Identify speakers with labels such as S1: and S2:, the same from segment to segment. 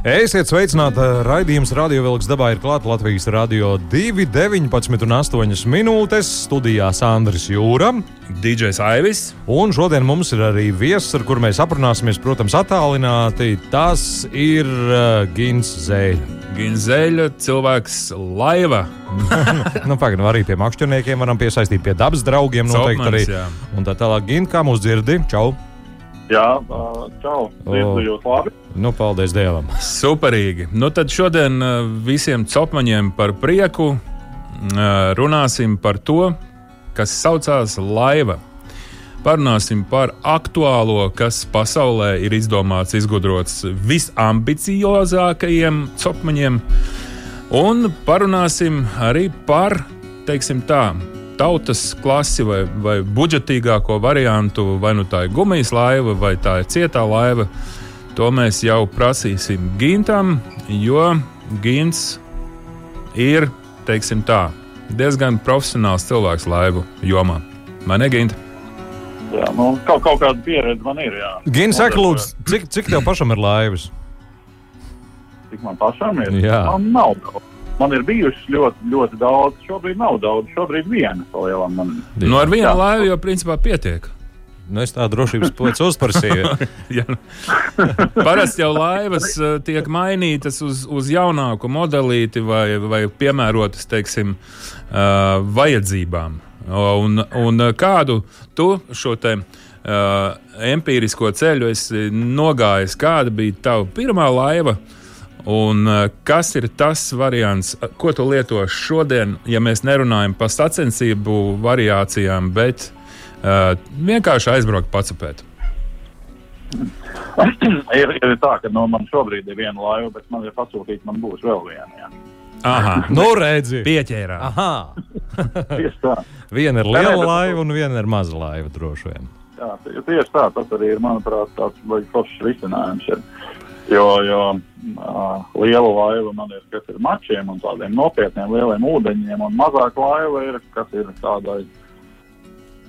S1: Esiet sveicināti! Raidījums Radio Vilks dabā ir klāts Latvijas radio 2, 19 un 8 minūtes. Studijā Sandrs Jūra.
S2: DJs Aivis.
S1: Un šodien mums ir arī viesis, ar kuru mēs aprunāsimies, protams, attālināti. Tas ir uh, Gins Zēļa.
S2: Gins Zēļa, cilvēks laiva.
S1: nu, Pagaidām, arī pie makšķerniekiem varam piesaistīt pie dabas draugiem. Noteikti
S2: Copmans,
S1: arī.
S2: jā.
S1: Un tā tālāk, Gint, kā mūs dzirdi? Čau!
S3: Jā, čau. Dzirdu jūs labi.
S1: Nu, paldies Dievam!
S2: Superīgi. Nu, tad šodien visiem copmaņiem par prieku runāsim par to, kas saucās laiva. Parunāsim par aktuālo, kas pasaulē ir izdomāts, izgudrots visambiciozākajiem copmaņiem. Un parunāsim arī par, teiksim tā, tautas klasi vai, vai budžetīgāko variantu, vai nu tā ir gumijas laiva, vai tā ir cietā laiva. To mēs jau prasīsim Gintam, jo Gins ir, tā, diezgan profesionāls cilvēks laivu jomā. Man ir Ginta.
S3: Jā, nu, kaut, kaut kāda pieredze man ir. Jā.
S1: Gins, saka, lūdzu, cik, cik tev pašam ir laivas?
S3: Cik man pašam ir?
S1: Jā.
S3: Man nav daudz. Man ir bijušas ļoti, ļoti daudz. Šobrīd nav daudz. Šobrīd viena palielam man.
S2: Nu, ar vienu laivu jau principā pietiek.
S1: Nu, es tādu drošības pēc uzprasīju.
S2: Ja. Parasti jau laivas eh, tiek mainītas uz, uz jaunāku modelīti vai, vai piemērotas, teiksim, uh, vajadzībām. Un, un kādu tu šo te uh, empirisko ceļu esi nogājis? Kāda bija tava pirmā laiva? Un uh, kas ir tas variants, ko tu lieto šodien, ja mēs nerunājam par sacensību variācijām, bet uh, vienkārši aizbraukt pacapēt?
S3: ir, ir tā, ka nu, man šobrīd ir viena laiva, bet man ir pasūtīta, man būs vēl viena. Jā.
S2: Aha,
S1: nu, redzi!
S2: pieķērā.
S1: Aha!
S3: Tieši tā.
S1: Viena ir liela laiva un viena ir maza laiva, droši vien.
S3: Jā, tie- tieši tā, tas arī ir, manuprāt, tāds ļoti foršs risinājums. Ir. Jo, jo uh, liela laiva man ir, kas ir mačiem un tādiem nopietniem lieliem ūdeņiem, un mazāk laiva ir, kas ir tādai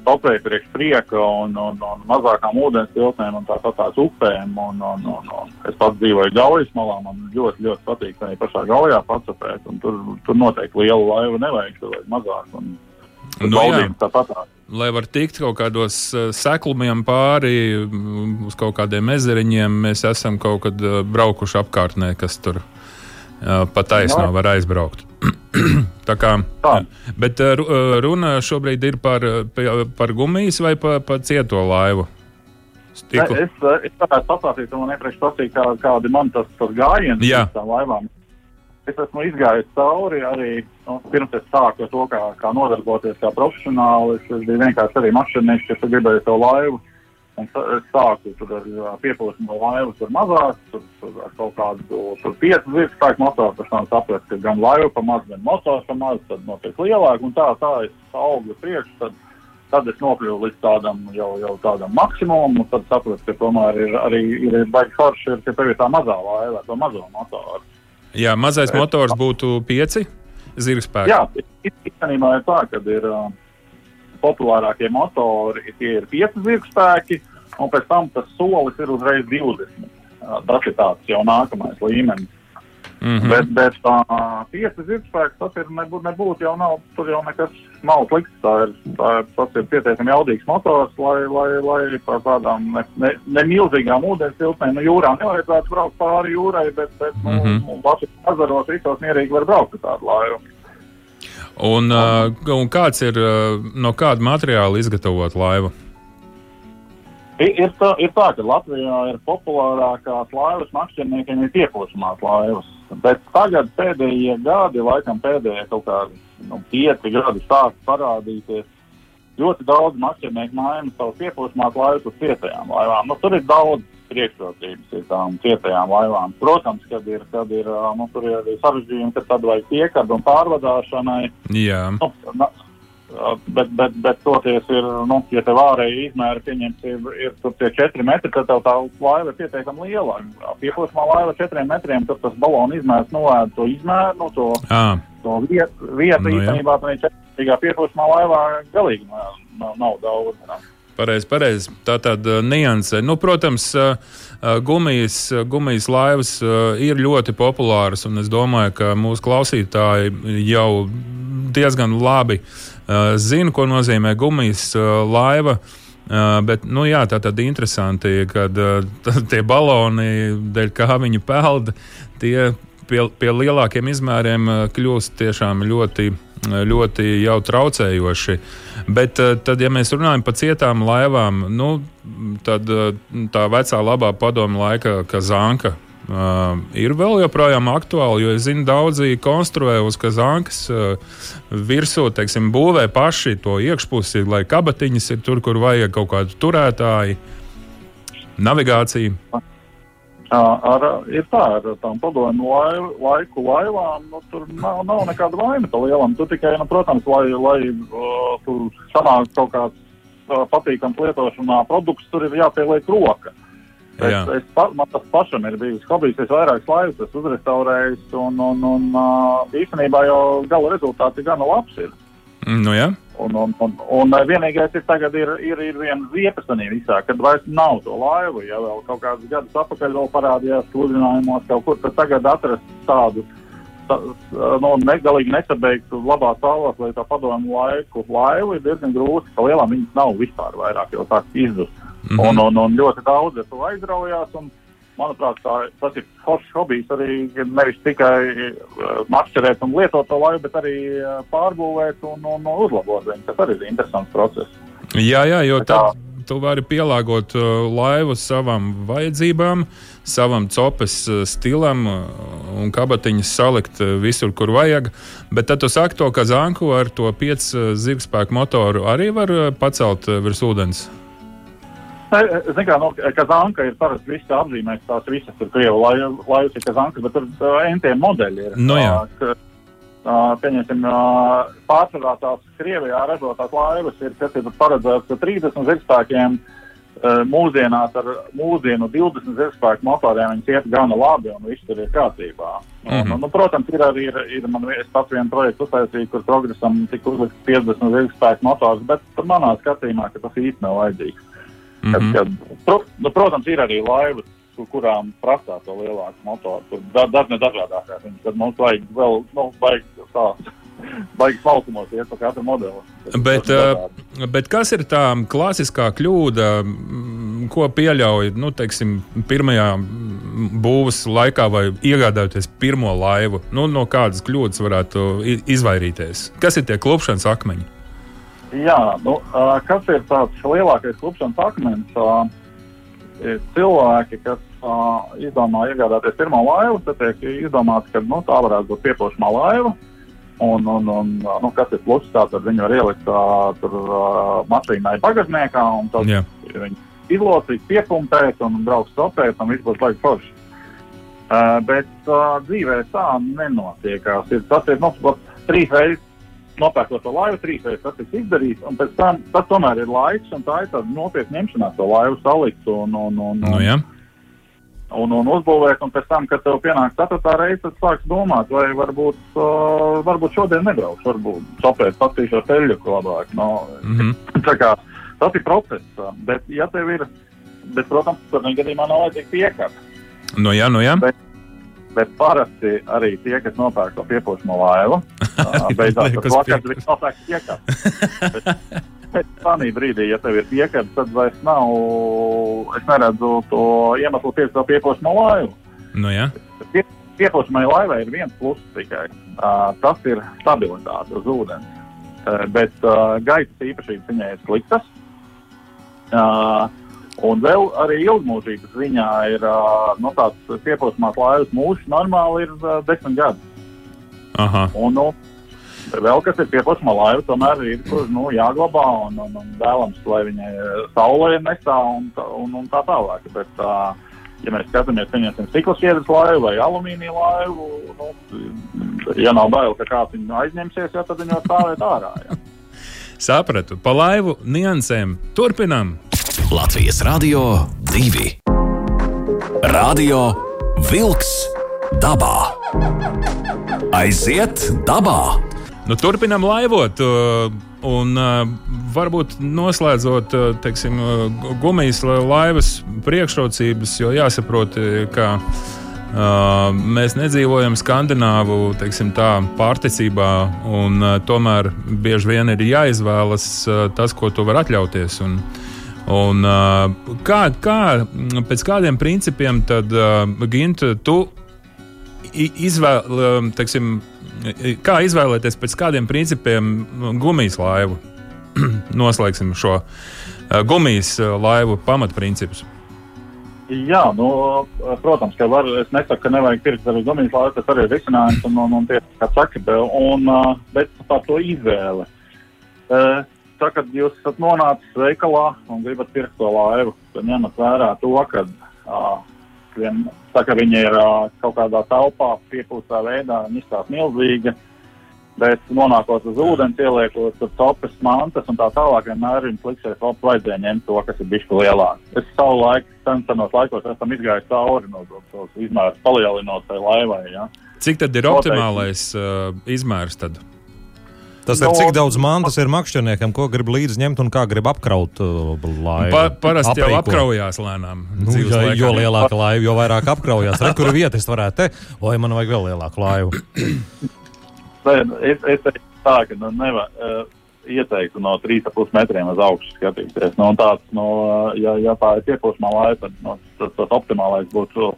S3: topē priekš prieka un, un, un mazākām ūdens tiltnēm un tāpat tās upēm. Un, un, un, un. Es pats dzīvoju Gaujas malā, man ļoti, ļoti patīk arī pašā Gaujā pacapēt, un tur, tur noteikti lielu laivu nevajag, tur vajag mazāk. Un,
S2: Nu, jā.
S3: baudījums tāpat tās.
S2: Lai var tikt kaut kādos uh, seklumiem pāri, mm, uz kaut kādiem ezeriņiem, mēs esam kaut kad uh, braukuši apkārtnē, kas tur uh, pa taisno var aizbraukt. Tā kā,
S3: Tā.
S2: bet ru- runa šobrīd ir par, pa- par gumijas vai par pa cieto laivu?
S3: Ne,
S2: Stiklu.
S3: Es, eh, es varētu pastāstīt, un man iepriekš pastāstīt, kā, kādi man tas, tas gājiens uz tām laivām. Es esmu izgājis cauri arī, nu, pirms es sāku to, kā, kā nodarboties kā profesionālis. Es biju vienkārši arī mašīnieks, kas gribēja to laivu. Un es sāku ar ā, pieplūsmu laivu, tur mazāk, tur, tur ar kaut kādu piecu zirgu spēku motoru. Pēc tam sapratu, ka gan laiva pa maz, gan motors pa maz, tad notiek lielāk. Un tā, tā es augstu priekšu. Tad, tad es nokļuvu līdz tādam jau, jau tādam maksimumam, un tad sapratu, ka tomēr ir arī ir baigi forši, ir, ka tev ir tā mazā laiva, ar to mazo motoru.
S2: Jā, mazais motors būtu pieci zirgspēki.
S3: Jā, īstenībā ir tā, ka ir uh, populārākie motori, tie ir 5 zirgspēki, un pēc tam tas solis ir uzreiz 20. Uh, tas ir tāds jau nākamais līmenis.
S2: Mm
S3: Mm. Bet, bet uh, 5 zirgspēks tas ir nebūtu, nebūtu jau nav, tur jau nekas nav slikts. Tā ir, tā ir, tas ir pietiekami jaudīgs motors, lai, lai, lai par tādām ne, ne, ne ūdens tiltnēm, nu jūrā nevajadzētu braukt pāri jūrai, bet, bet nu,
S2: Mhm.
S3: mm -hmm. Latvijas ezeros visos mierīgi var braukt ar tādu laivu.
S2: Un, uh, un kāds ir no kāda materiāla izgatavot laivu?
S3: Ir, tā, ir tā, ka Latvijā ir populārākās laivas makšķerniekiem ir piepūšamās laivas. Bet tagad pēdējie gadi, laikam pēdējie kaut kādi nu, pieci gadi sāk parādīties. Ļoti daudz makšķernieku maina savu piepūšamās laivas uz cietajām laivām. Nu, tur ir daudz priekšrocības ir tām cietajām laivām. Protams, kad ir, kad ir nu, tur ir arī sarežģījumi, kad tad vajag piekāpju un pārvadāšanai.
S2: Jā,
S3: Nu, bet, bet, bet toties ir, nu, ja tev ārēji izmēri pieņems, ir, ir tur tie četri metri, tad tev tā laiva ir pietiekami liela. Pieplūsmā laiva četriem metriem, tad tas balonu izmērs noēd to izmēru, nu, to,
S2: à,
S3: to vietu, vietu
S2: Nu,
S3: īstenībā, tā četrīgā pieplūsmā laivā galīgi nav, nav, nav daudz.
S2: Pareizi, pareizi. Tā tāda nianse. Nu, protams, gumijas, gumijas laivas ir ļoti populāras, un es domāju, ka mūsu klausītāji jau diezgan labi ā, zina, ko nozīmē gumijas ā, laiva. Uh, bet, nu, jā, tā tad interesanti, kad uh, tie baloni, dēļ kā viņi peld, tie pie, pie lielākiem izmēriem kļūst tiešām ļoti, ļoti jau traucējoši. Bet tad, ja mēs runājam par cietām laivām, nu, tad tā vecā labā padomu laika kazanka. Uh, ir vēl joprojām aktuāli, jo es zinu, daudzi konstruē uz kazankas uh, virsū, teiksim, būvē paši to iekšpusi, lai kabatiņas ir tur, kur vajag kaut kādu turētāju, navigāciju.
S3: Ar, ir tā, ar tām padomu laiv, laiku laivām, nu, tur nav, nav nekāda vaina pa lielam. Tur tikai, nu, protams, lai, lai uh, tur sanāk kaut kāds uh, patīkams lietošanā produkts, tur ir jāpieliek roka. Bet Es, pa, man tas pašam ir bijis hobijs, es vairākas laivas esmu uzrestaurējis, un, un, un īstenībā jau gala rezultāts ir gana labs. Ir.
S2: Nu, jā.
S3: Un, un, un, un vienīgais ir tagad ir, ir, ir viena ziepastanī visā, kad vairs nav to laivu. Ja vēl kaut kādus gadus atpakaļ vēl parādījās sludinājumos kaut kur, tad tagad atrast tādu tā, no, negalīgi nesabeigtu labā stāvoklī tā padomu laiku laivu ir diezgan grūti, ka lielām viņas nav vispār vairāk, jo tā izzust. Mm -hmm. un, un, un ļoti daudz ar to aizraujās. Un, manuprāt, tā, tas ir foršs hobijs arī nevis tikai uh, makšķerēt un lietot to laivu, bet arī uh, pārbūvēt un, un, un uzlabot viņu. Tas arī ir interesants process.
S2: Jā, jā, jo
S3: Tā
S2: tad tu vari pielāgot uh, laivu savam vajadzībām, savam copes uh, stilam uh, un kabatiņas salikt uh, visur, kur vajag. Bet tad tu saki to, ka zanku ar to 5 zirgspēku motoru arī var uh, pacelt uh, virs ūdens.
S3: Ziniet, kā, nu, Kazanka ir parasti visi apzīmēs, tās visas ir krievu lai- laivas, ir Kazankas, bet tur uh, NT modeļi ir.
S2: Nu jā.
S3: Ā, Pieņemsim, ā, pārsvarā tās Krievijā ražotās laivas ir, kas ir paredzētas 30 zirgspēkiem. ā, Mūsdienās ar mūsdienu 20 zirgspēku motoriem viņas iet gana labi un viss tur ir kārtībā. Un,
S2: Mhm.
S3: un, nu, protams, ir arī ir, ir man pats vienu projektu uztaisīju, kur progresam tika uzlikts 50 zirgspēku motors, bet manā skatījumā, ka tas īsti nav vajadzīgs.
S2: Mm -hmm.
S3: kad, pro, nu, protams, ir arī laivas, kur- kurām prasā to lielāku motoru. Tur da, dažne dažādākās viņas, tad mums vajag vēl, nu, vajag tā, vajag smalkumos iet pa katru modeli.
S2: Bet, uh, bet kas ir tā klasiskā kļūda, mm, ko pieļauj nu, teiksim, pirmajā mm, būvniecības laikā vai iegādājoties pirmo laivu? Nu, no kādas kļūdas varētu izvairīties? Kas ir tie klupšanas akmeņi?
S3: Jā, nu, kas ir tāds lielākais klupšanas akmens? Cilvēki, kas izdomā iegādāties pirmo laivu, tad tiek izdomāts, ka nu, tā varētu būt pieplūšamā laiva. Un, un, un, nu, kas ir pluss, tātad viņu var ielikt tur mašīnai bagāžniekā, un tad
S2: Jā.
S3: viņi izlocīs, piepumpēt un brauks stopēt, un viss būs labi forši. Uh, bet uh, dzīvē tā nenotiekās. Ir, tas ir nu, trīs reizes nopērkot to laivu, trīs reizes tas tiks izdarīts, un pēc tam tas tomēr ir laiks, un tā ir tāda nopietna ņemšanās to laivu salikt un, un, un,
S2: Nu, jā.
S3: un, un uzbūvēt, un pēc tam, kad tev pienāks ceturtā reize, tad sāks domāt, vai varbūt, uh, varbūt šodien nebrauks, varbūt sopēt patīšo ceļu labāk. No,
S2: Mm -hmm.
S3: Tā kā, tas ir process, ā, bet, ja tev ir, bet, protams, tad gadījumā nav vajadzīga piekāpe.
S2: Nu, jā, nu, jā.
S3: Bet parasti arī tie, kas nopērk to piepošamo laivu,
S2: uz
S3: tas vakars, viņi nopērk piekāpi. Bet tādā brīdī, ja tev ir piekāpe, tad vairs nav, es neredzu to iemeslu pirkt to piepošamo laivu.
S2: Nu, jā.
S3: Pie, piepošamai laivai ir viens pluss tikai. Uh, tas ir stabilitāte uz ūdens. Uh, bet uh, gaisa īpašības viņai ir sliktas. Uh, un vēl arī ilgmūžības ziņā ir nu, tāds piepošamās laivas mūžs normāli ir uh, desmit gadi.
S2: Aha.
S3: Un, nu, Vēl kas ir pieplūsma laiva, tomēr ir kur nu, jāglabā un, un, un vēlams, lai viņai saulē nestāv un, un, un tā tālāk. Bet, uh, ja mēs skatāmies, pieņemsim, stikla šķiedras laivu vai alumīnija laivu, nu, ja nav bail, ka kāds viņu aizņemsies, ja, tad var stāvēt ārā. Ja.
S2: Sapratu, pa laivu niansēm turpinām.
S4: Latvijas Rādio 2. Radio Wolks dabā. Aiziet dabā!
S2: Nu, turpinām laivot. uh, Un uh, varbūt noslēdzot uh, teiksim, uh, gumijas la- laivas priekšrocības, jo jāsaprot, uh, ka uh, mēs nedzīvojam skandināvu teiksim, tā, pārticībā, un uh, tomēr bieži vien ir jāizvēlas uh, tas, ko tu vari atļauties. Un, un, kā, kā, pēc kādiem principiem tad, Gint, tu izvēl, teiksim, kā izvēlēties pēc kādiem principiem gumijas laivu? Noslēgsim šo gumijas laivu pamatprincipus.
S3: Jā, nu, protams, ka var, es nesaku, ka nevajag pirkt arī gumijas laivu, tas arī ir risinājums, un, un, un tie, kā saka, un, bet par to izvēle. Uh, tā, kad jūs esat nonācis veikalā un gribat pirkt to laivu, tad ņemat vērā to, ka, uh, vien, tā, ka viņa ir uh, kaut kādā telpā, piepūstā veidā, viņa izstāsta milzīga, bet nonākot uz ūdens, ieliekot tur topes mantas un tā tālāk, vienmēr jums liksies, ka vajadzēja ņemt to, kas ir bišķi lielāk. Es savu laiku, sen senos laikos esam izgājis cauri no tos izmērus palielinot tai laivai, ja.
S2: Cik tad ir optimālais uh, izmērs? Tad?
S1: Tas ir
S3: No-
S1: cik daudz mantas ir makšķerniekam, ko grib līdzi ņemt un kā grib apkraut uh, laivu.
S2: Pa, parasti jau
S1: Aprīkot.
S2: apkraujās lēnām.
S1: Nu, ja,
S2: laikā.
S1: jo lielāka laiva, jo vairāk apkraujās. Re, kur vieta es varētu te, vai man vajag vēl lielāku laivu?
S3: Nē, Es, es teiktu tā, ka nu, nevar uh, ieteiktu no 3,5 metriem uz augšu skatīties. Nu, tāds, nu, uh, ja, ja tā ir piepūšamā laiva, tad nu, tas, tas optimālais būtu.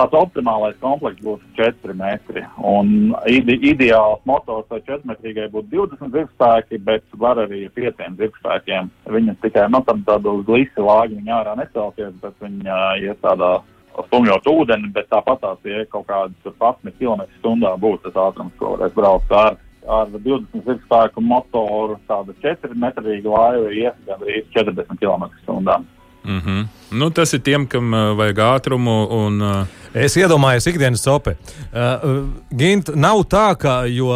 S3: Tāds optimālais komplekss būtu 4 metri. Un ide, ideāls motors vai 4 metrīgai būtu 20 zirgspēki, bet var arī ar 5 zirgspēkiem. Viņa tikai nu, tam tādu glisi lāgi viņa ārā necelties, bet viņa iet tādā stumjot ūdeni, bet tāpat tās ir kaut kādas 11 km/h būtu tas ātrums, ko varēs braukt ar, ar 20 zirgspēku motoru. Tāda 4 metrīga laiva iet gandrīz 40 km/h.
S2: Mm -hmm. nu, tas ir tiem, kam uh, vajag ātrumu un uh,
S1: Es iedomājos, ikdienas sope. Uh, Gint, nav tā, ka jo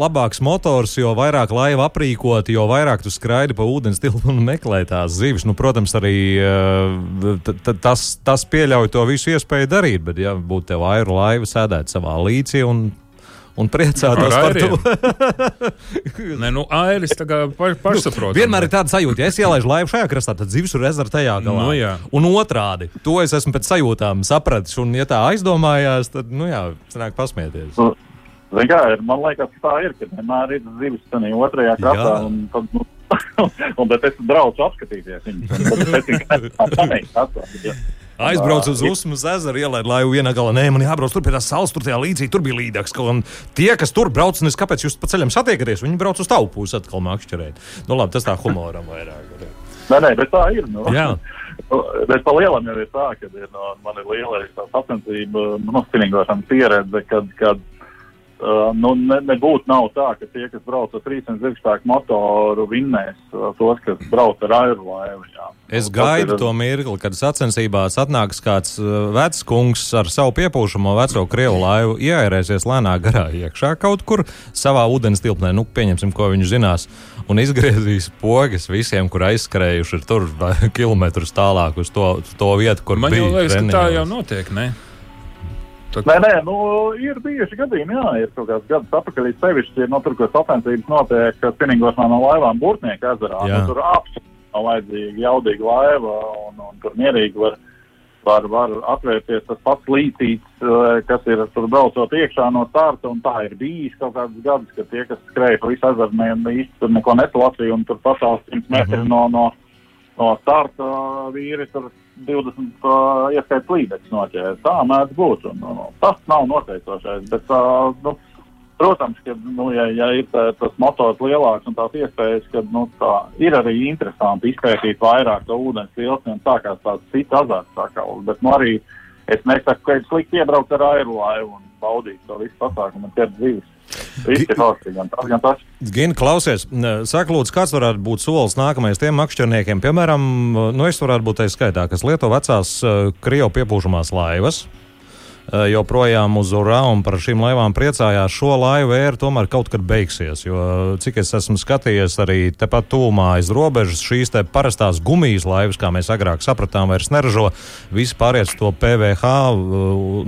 S1: labāks motors, jo vairāk laiva aprīkot, jo vairāk tu skraidi pa ūdens tilpu un meklē tās zivis. Nu, protams, arī uh, tas, tas pieļauj to visu iespēju darīt, bet, ja būtu tev airu laiva, sēdēt savā līcī un, un priecātos
S2: Ar
S1: par to.
S2: Nē, nu, airis tā kā pa, pašsaprotami.
S1: Vienmēr ir tāda sajūta, ja es ielaidu laivu šajā krastā, tad zivs ir ezera tajā galā.
S2: Nu, jā.
S1: un otrādi, to es esmu pēc sajūtām sapratis. Un, ja tā aizdomājās, tad, nu jā, sanāk pasmieties.
S3: Zini, kā ir, man liekas, ka tā ir, ka vienmēr ir zivis tādā otrajā krastā. Un tad, Nu, un, bet es braucu apskatīties viņus. un tad es tikai tā panīku atstāju, ja.
S1: Aizbraucu uz Usmas ezeru, ielaidu laivu vienā galā. Nē, man jābrauc tur pie tās salas, tur tajā līdzī, tur bija līdzīgs. Un tie, kas tur brauc, es kāpēc jūs pa ceļam satiekaties, viņi brauc uz tavu pusi atkal makšķerēt. Nu labi, tas tā humoram vairāk.
S3: Nē, nē, bet tā ir. Nu.
S1: Jā.
S3: Bet pa lielam jau ir tā, ka ir, no, man ir liela sacensība, nu, spinīgošana pieredze, kad, kad uh, nu, ne, nebūtu nav tā, ka tie, kas brauc ar 300 zirgspēku motoru, vinnēs uh, tos, kas brauc ar airu laivu. Jā.
S1: Es gaidu
S3: ir-
S1: to mirkli, kad sacensībās atnāks kāds uh, vecs kungs ar savu piepūšamo veco krievu laivu, ieairēsies lēnā garā iekšā kaut kur savā ūdens tilpnē, nu, pieņemsim, ko viņš zinās, un izgriezīs pogas visiem, kur aizskrējuši ir tur kilometrus tālāk uz to, to vietu, kur
S2: Man
S1: bija.
S2: jau liekas, ka tā jau notiek. Ne? Tad,
S3: Nē, nē, nu, ir bijuši gadījumi, jā, ir kaut kāds gads atpakaļ, sevišķi, no tur, kur sacensības notiek, spinīgošanā no laivām Burtnieku ezerā. Nu, tur absolūti nav vajadzīga jaudīga laiva, un, un tur mierīgi var, var, var atvērties tas pats līcīts, eh, kas ir tur braucot iekšā no starta, un tā ir bijis kaut kādus gadus, ka tie, kas skrēja pa visu ezeru, ne, ne īsti tur neko nesalasīja, un tur patās 100 metri
S1: Mhm.
S3: no, no, no starta vīri tur 20 uh, ieskaitot līdzekļus noķēra. Tā mēdz būt. Un, un, tas nav noteicošais. Bet, uh, nu, protams, ka, nu, ja, ja ir tā, tas motors lielāks un tās iespējas, ka nu, tā, ir arī interesanti izpētīt vairāk to ūdens vilni un sākās tāds cits azarts. tā kā, Bet nu, arī es nesaku, ka ir slikti iebraukt ar aeru laivu un baudīt to visu pasākumu un ķert dzīves. Gan
S1: klausies, saka, lūdzu, kāds varētu būt solis nākamais tiem makšķerniekiem? Piemēram, nu, es varētu būt tajā skaitā, kas lieto vecās Krievu piepūžamās laivas. Eh, joprojām uz urā un par šīm laivām priecājās. Šo laivu ēra tomēr kaut kad beigsies. Jo, cik es esmu skatījies arī tepat tūmā aiz robežas, šīs te parastās gumijas laivas, kā mēs agrāk sapratām, vairs neražo. Visi uz to PVH, eh,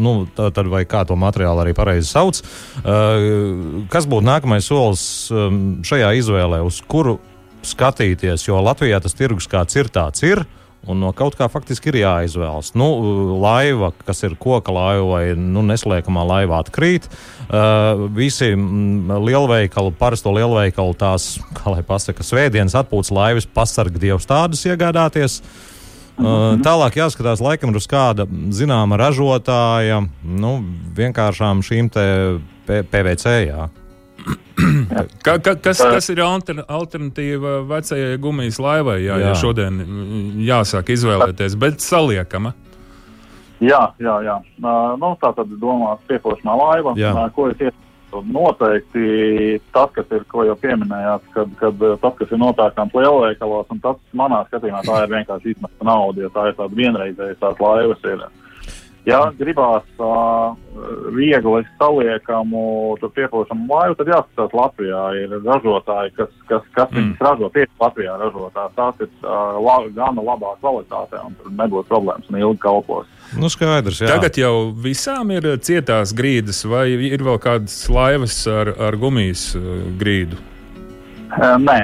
S1: nu, tad vai kā to materiālu arī pareizi sauc. Eh, kas būtu nākamais solis šajā izvēlē, uz kuru skatīties? Jo Latvijā tas tirgus kāds ir, tāds ir. Un no kaut kā faktiski ir jāizvēlas. Nu, laiva, kas ir koka laiva vai nu, neslēgama laiva, atkrīt. Uh, visi mm, lielveikali, parasto lielveikalu, tās, kā lai pasakā, svētdienas atpūtas laivas, pasargā dievs tādas iegādāties. Uh, tālāk jāskatās laikam uz kāda zināma ražotāja, nu, vienkāršām šīm PVC. Jā.
S2: Ka, ka, kas, kas ir alter, alternatīva vecajai gumijas laivai, jā, jā. ja šodien jāsāk izvēlēties, bet saliekama?
S3: Jā, jā, jā. Uh, nu, tā tad domās piekošanā laiva, jā. uh, ko es iesaku. Noteikti tas, kas ir, ko jau pieminējāt, kad, kad tas, kas ir nopērkams lielveikalos, un tas manā skatījumā tā ir vienkārši izmesta nauda, jo tā ir tāda vienreizēja tās laivas. Ir, Ja gribās uh, viegli saliekamu, piepildāmu laivu, tad jāskatās Latvijā. Ir ražotāji, kas, kas, kas mm. viņus ražo tieši Latvijā. Ražotās. Tās ir uh, la, gana labā kvalitātē un tur nebūs problēmas un ilgi kalpos.
S1: Nu, skaidrs, jā.
S2: Tagad jau visām ir cietās grīdas, vai ir vēl kādas laivas ar, ar gumijas grīdu?
S3: Nē,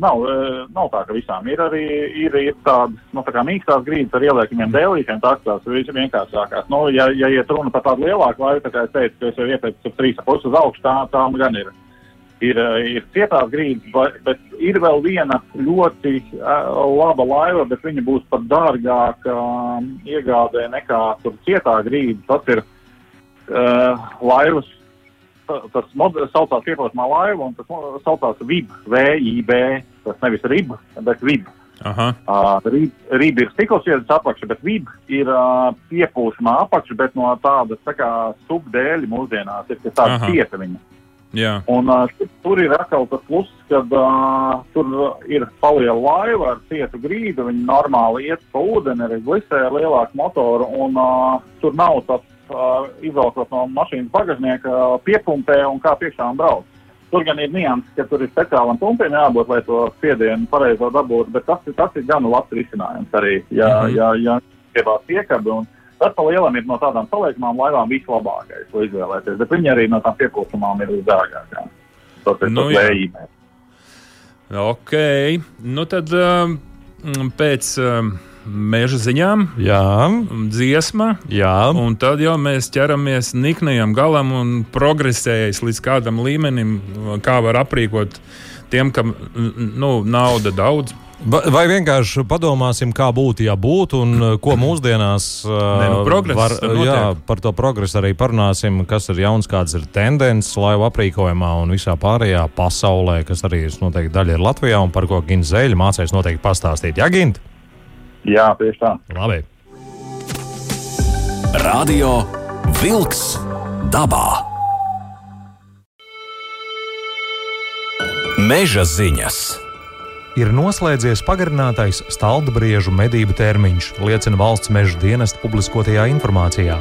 S3: nav, nav tā, ka visām ir arī ir, ir tādas nu, tā mīkstās grīdas ar ieliekamiem dēlīšiem. Tas tas viss vienkāršākās. Nu, ja, ja iet runa par tādu lielāku laivu, tā kā es teicu, ka es jau ieteicu trīs puses uz augšu, tā, tā gan ir. Ir, ir cietās grīdas, bet ir vēl viena ļoti laba laiva, bet viņa būs pat dārgāka iegādē nekā cietā grīda. Tas ir uh, laivas tas saucās ieplāsmā laiva, un tas saucās VIB, VIB, tas nevis RIB, bet VIB.
S2: Uh,
S3: rīb, rīb ir stiklasiedas apakša, bet vība ir uh, piepūšamā apakša, bet no tādas tā kā subdēļa mūsdienās ir tāda cieta viņa.
S2: Jā.
S3: Un uh, tur ir atkal tas pluss, ka uh, tur ir paliela laiva ar cietu grīdu, viņa normāli iet pa ūdeni, arī glisē lielāku motoru, un uh, tur nav tas uh, izvelkot no mašīnas bagāžnieka, uh, piepumpē un kā piekšā un brauc. Tur gan ir nianses, ka tur ir speciālam pumpim jābūt, lai to spiedienu pareizo dabūtu, bet tas, tas ir gan labs risinājums arī, ja, mm -hmm. ja, ja gribās piekabi. Un tas pa lielam ir no tādām saliekamām laivām vislabākais, ko izvēlēties, bet viņi arī no tām piepūstamām ir visdārgākās. Tas ir
S2: nu,
S3: tas
S2: Ok, nu tad um, pēc. Um, meža ziņām,
S1: Jā.
S2: dziesma.
S1: Jā.
S2: Un tad jau mēs ķeramies niknajam galam un progresējas līdz kādam līmenim, kā var aprīkot tiem, kam nu, nauda daudz.
S1: Vai vienkārši padomāsim, kā būtu, ja būtu, un uh, ko mūsdienās
S2: Nē, nu, var,
S1: jā, par to progresu arī parunāsim, kas ir jauns, kādas ir tendences laivu aprīkojumā un visā pārējā pasaulē, kas arī noteikti daļa ir Latvijā un par ko Gins Zēļa mācīs noteikti pastāstīt. Jā, Gint?
S3: Jā, tieši tā.
S1: Labi.
S4: Radio Wolks dabā. Meža ziņas.
S1: Ir noslēdzies pagarinātais staldabriežu medību termiņš, liecina valsts meža dienesta publiskotajā informācijā.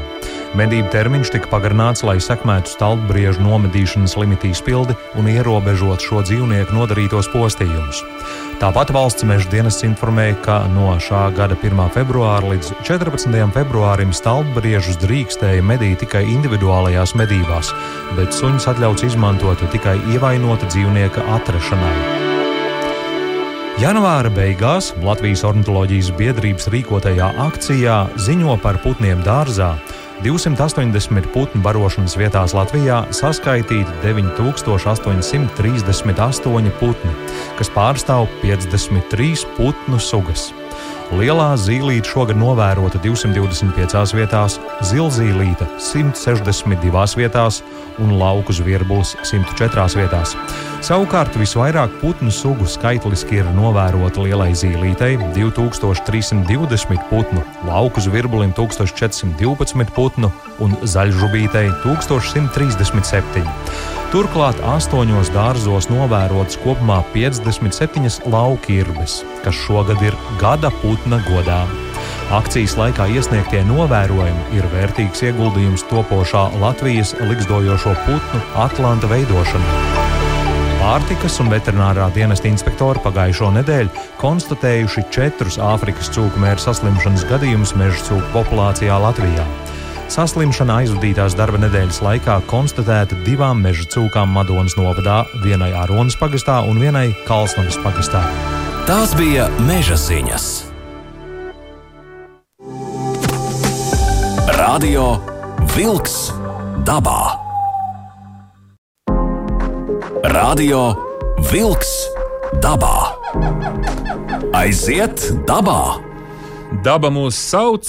S1: Medību termiņš tika pagarināts, lai sekmētu stalbriežu nomedīšanas limitu izpildi un ierobežot šo dzīvnieku nodarītos postījumus. Tāpat valsts meža dienests informēja, ka no šā gada 1. februāra līdz 14. februārim stalbriežus drīkstēja medīt tikai individuālajās medībās, bet suņus atļauts izmantot tikai ievainota dzīvnieka atrašanai. Janvāra beigās Latvijas ornitholoģijas biedrības rīkotajā akcijā ziņo par putniem dārzā 280 putnu barošanas vietās Latvijā saskaitīti 9838 putni, kas pārstāv 53 putnu sugas. Lielā zīlīte šogad novērota 225 vietās, zilzīlīte 162 vietās un lauku zvirbulis 104 vietās. Savukārt visvairāk putnu sugu skaitliski ir novērota lielai zīlītei - 2320 putnu, lauku zvirbulim 1412 putnu un zaļžubītei 1137. Turklāt astoņos dārzos novērotas kopumā 57 laukirbes, kas šogad ir gada putna godā. Akcijas laikā iesniegtie novērojumi ir vērtīgs ieguldījums topošā Latvijas likstojošo putnu Atlanta veidošanā. Pārtikas un veterinārā dienesta inspektori pagājušo nedēļu konstatējuši četrus Āfrikas cūku mēra saslimšanas gadījumus meža cūku populācijā Latvijā. Saslimšana aizvadītās darba nedēļas laikā konstatēta divām meža cūkām Madonas novadā, vienai Aronas pagastā un vienai Kalsnavas pagastā.
S4: Tās bija meža ziņas. Radio Wolks dabā. Radio Wolks dabā. Aiziet dabā!
S2: Daba mūs sauc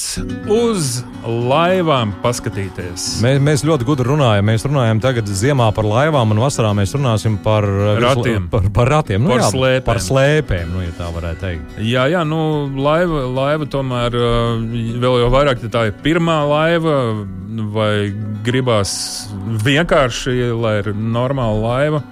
S2: uz laivām paskatīties.
S1: Mēs, mēs ļoti gudri runājam. Mēs runājam tagad ziemā par laivām, un vasarā mēs runāsim par
S2: Ratiem.
S1: Par, par ratiem, nu,
S2: Par
S1: jā,
S2: slēpēm.
S1: Par slēpēm, nu, ja tā varētu teikt.
S2: Jā, jā, nu, laiva, laiva tomēr uh, vēl jau vairāk ja tā ir pirmā laiva, vai gribās vienkārši, lai ir normāla laiva.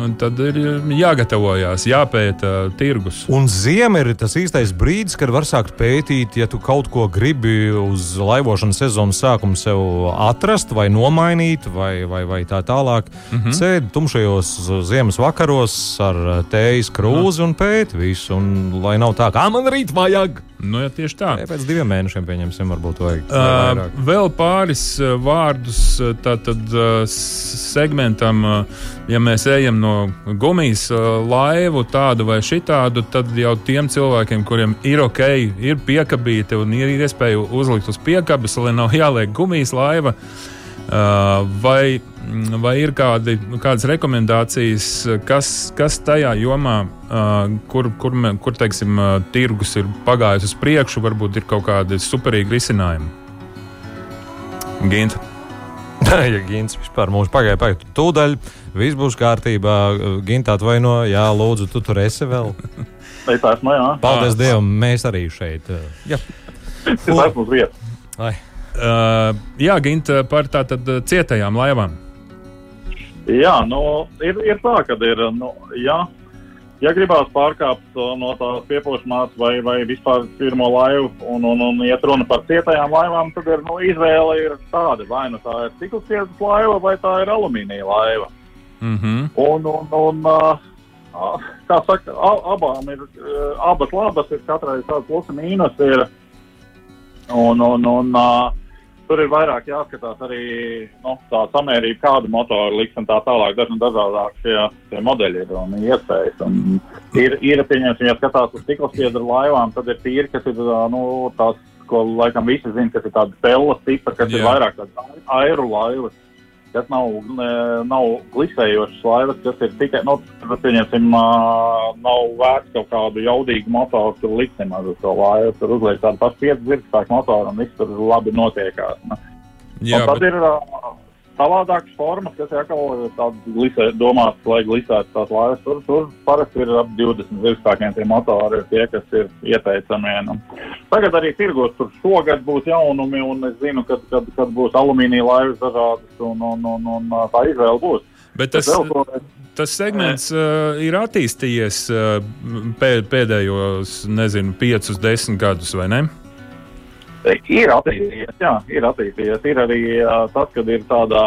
S2: Un Tad ir jāgatavojas, jāpēta tirgus.
S1: Un ziema ir tas īstais brīdis, kad var sākt pētīt, ja tu kaut ko gribi uz laivošanas sezonas sākuma sev atrast, vai nomainīt, vai, vai, vai tā tālāk. Mm. -hmm. Sēdi tumšajos ziemas vakaros ar tējas krūzi un pēti visu. Un, lai nav tā, kā man rīt vajag.
S2: Nu, ja tieši tā.
S1: Ja pēc diviem mēnešiem pieņemsim, varbūt vajag. vai
S2: Uh,
S1: vairāk.
S2: vēl pāris vārdus tātad, uh, segmentam. Uh, ja mēs ejam no gumijas uh, laivu, tādu vai šitādu, tad jau tiem cilvēkiem, kuriem ir ok, ir piekabīte un ir iespēja uzlikt uz piekabes, lai nav jāliek gumijas laiva. Uh, vai, vai ir kādi, kādas rekomendācijas, kas, kas tajā jomā, kur, kur, kur teiksim, tirgus ir pagājis uz priekšu, varbūt ir kaut kādi superīgi risinājumi? Ginta.
S1: ja Gins vispār mums pagāja, pagāja. Tūdaļ viss būs kārtībā. Gintā atvaino, jā, lūdzu, tu tur esi vēl.
S3: Es esmu, jā.
S1: Paldies
S2: Ah.
S1: Dievam, mēs arī šeit. Jā,
S3: esmu uz vietas.
S1: Ai.
S2: Uh, jā, Ginta, par tātad cietajām laivām.
S3: Jā, nu, ir, ir tā, ka ir, nu, jā, ja gribās pārkāpt uh, no tās piepošanās vai, vai vispār pirmo laivu un, un, un iet runa par cietajām laivām, tad ir, nu, izvēle ir tāda, vai nu tā ir cikls cietas laiva vai tā ir alumīnija laiva.
S2: Mm -hmm.
S3: Un, un, un uh, kā saka, abām ir, uh, abas labas ir katrai savs plus un mīnus ir. Un, un, un uh, tur ir vairāk jāskatās arī nu, tā samērība, kādu motoru liks un tā tālāk. Dažni dažādāk šie, šie modeļi ir un iespējas. Un ir, ir pieņemsim, ja skatās uz stiklospiedru laivām, tad ir tīri, kas ir nu, tās, ko laikam visi zina, kas ir tādas pellas tipa, kas
S2: Jā.
S3: ir vairāk tādas airu laivas kas nav, nav glisējošas laivas, kas ir tikai, nu, tas, pieņemsim, nav vērts kaut kādu jaudīgu motoru, tur liksim ar to laivu, tur uzliek tādu pašu piecu zirgspēku motoru un viss tur labi notiekās. Ne?
S2: Jā,
S3: un tad
S2: bet,
S3: ir savādākas formas, kas atkal ir tādas glisē, domātas, lai glisētu tās laivas. Tur, tur parasti ir ap 20 zirgspēkiem tie motori, tie, kas ir ieteicamie. Nu. Tagad arī tirgos tur šogad būs jaunumi, un es zinu, kad, kad, kad būs alumīnija laivas dažādas, un, un, un, un tā izvēle būs.
S2: bet tas,
S3: ko-
S2: tas segments uh, ir attīstījies uh, pē, pēdējos, nezinu, piecus, desmit gadus, vai ne?
S3: Ir attīstījies, jā, ir attīstījies. Ir arī uh, tas, kad ir tādā,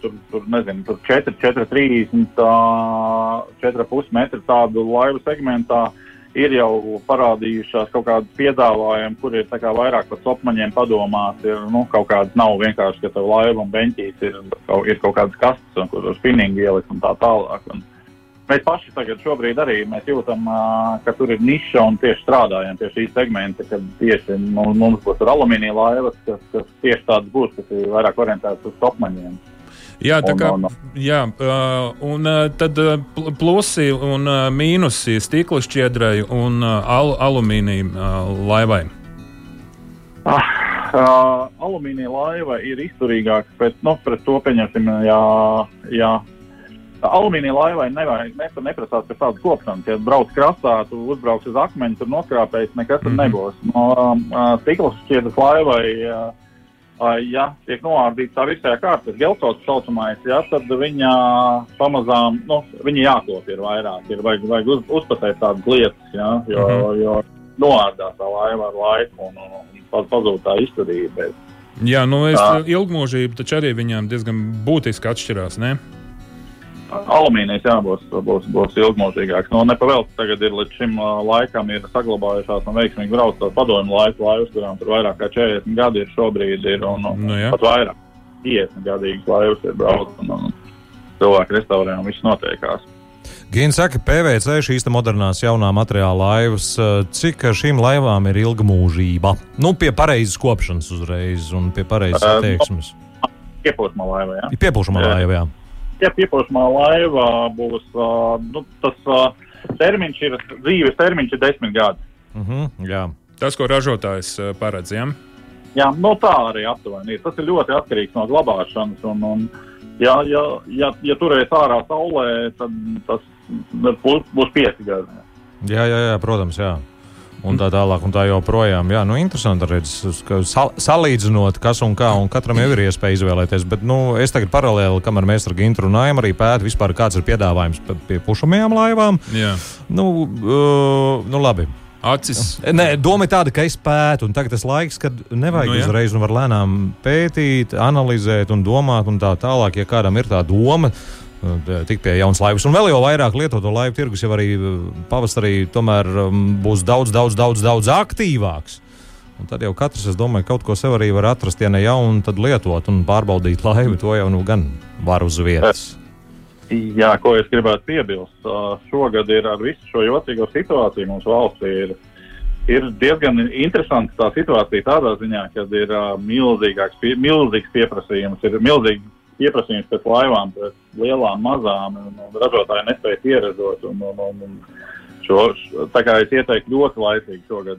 S3: tur, tur nezinu, tur 4, 4, 30, uh, 4,5 metru tādu laivu segmentā. Ir jau parādījušās kaut kādas piedāvājumi, kur ir vairāk par sopmaņiem padomās. Ir nu, kaut kādas nav vienkārši, ka tev laiva un beņķīs ir, ir kaut kādas kastes, un kur tur spinningi ielikt un tā tālāk. Un, Mēs paši tagad šobrīd arī jūtam, ka tur ir niša un tieši strādājam pie šī segmenta, kad tieši nu, mums būs alumīnija laivas, kas, kas tieši tādas būs, kas ir vairāk orientētas uz topmaņiem.
S2: Jā, tā
S3: Un,
S2: kā
S3: un-
S2: jā, uh, un tad pl- plusi un mīnusi stikla šķiedrai un al alumīnija uh, laivai.
S3: Ah, uh, alumīnija laiva ir izturīgāka pret, nu, pret to, pieņemsim, jā, jā. Alumīnija laivai nevajag nepra, neprasās pēc tādas kopšanas. Ja brauc krastā, tu uzbrauc uz akmeņa, tur noskrāpējis, nekas tur
S2: Mhm.
S3: nebūs. No stikla šķietas laivai, ja tiek noārdīta tā visā kārta, tas gelkots saucamais, ja, tad viņa pamazām, nu, viņa jākop ir vairāk, ir vajag, vajag uz, uzpatēt tādas lietas, ja, jo,
S2: Mhm.
S3: jo noārdās tā laiva ar laiku un, un, un paz- pazūd tā izturība.
S2: Jā, nu es
S3: Tā.
S2: ilgmūžību taču arī viņām diezgan būtiski atšķirās. Ne?
S3: Alumīnijas jā, būs, būs, būs ilgmūžīgāks. No nepavēlts tagad ir līdz šim laikam ir saglabājušās un veiksmīgi brauc tās padomju laiku laivas, kurām tur vairāk kā 40 gadi ir šobrīd ir un, un
S2: Nu, jā.
S3: pat vairāk. 50 gadīgas laivas ir brauc un, un cilvēki restaurē un viss notiekās.
S1: Gīna saka, PVC šīs modernās jaunā materiāla laivas, cik šīm laivām ir ilga mūžība? Nu, pie pareizes kopšanas uzreiz un pie pareizes
S3: Eh,
S1: attieksmes.
S3: Piepūsmā laiva, jā.
S1: Ir piepūšama
S3: jā. Ja piepūšamā laiva būs, nu, tas termiņš ir, dzīves termiņš ir 10 gadi.
S1: Uh -huh, jā.
S2: Tas, ko ražotājs paredz. Ja?
S3: Jā, no tā arī aptuveni. Tas ir ļoti atkarīgs no glabāšanas. Un, un, ja, ja, ja, ja turēs ārā saulē, tad tas būs pieci gadi.
S1: Jā, jā, jā, protams, jā. Un tā tālāk, un tā joprojām. Jā, nu, interesanti ka sal salīdzinot, kas un kā, un katram jau ir iespēja izvēlēties. Bet nu, es tagad paralēli, kamēr mēs ar Gintu runājam, arī pētu vispār, kāds ir piedāvājums pie pušamajām laivām.
S2: Jā.
S1: Nu, uh, nu labi.
S2: Acis.
S1: Nē, doma ir tāda, ka es pētu, un tagad tas laiks, kad nevajag
S2: nu, jā.
S1: uzreiz, un var lēnām pētīt, analizēt un domāt, un tā tālāk, ja kādam ir tā doma. Uh, Tik pie jaunas laivas, un vēl jau vairāk lietoto laivu tirgus jau arī uh, pavasarī tomēr um, būs daudz, daudz, daudz, daudz aktīvāks. Un tad jau katrs, es domāju, kaut ko sev arī var atrast, ja ne jaunu, tad lietot un pārbaudīt laivu. To jau nu gan var uz vietas.
S3: Jā, ko es gribētu piebilst, šogad ir ar visu šo jocīgo situāciju mūsu valstī. Ir, ir diezgan interesanta tā situācija tādā ziņā, ka ir milzīgs pieprasījums, ir milzīgs pieprasījums pēc laivām, pēc lielām, mazām, un, un ražotāji nespēja pieredzot. Un, un, un, un šo, š- tā kā es ieteiktu ļoti laicīgi šogad.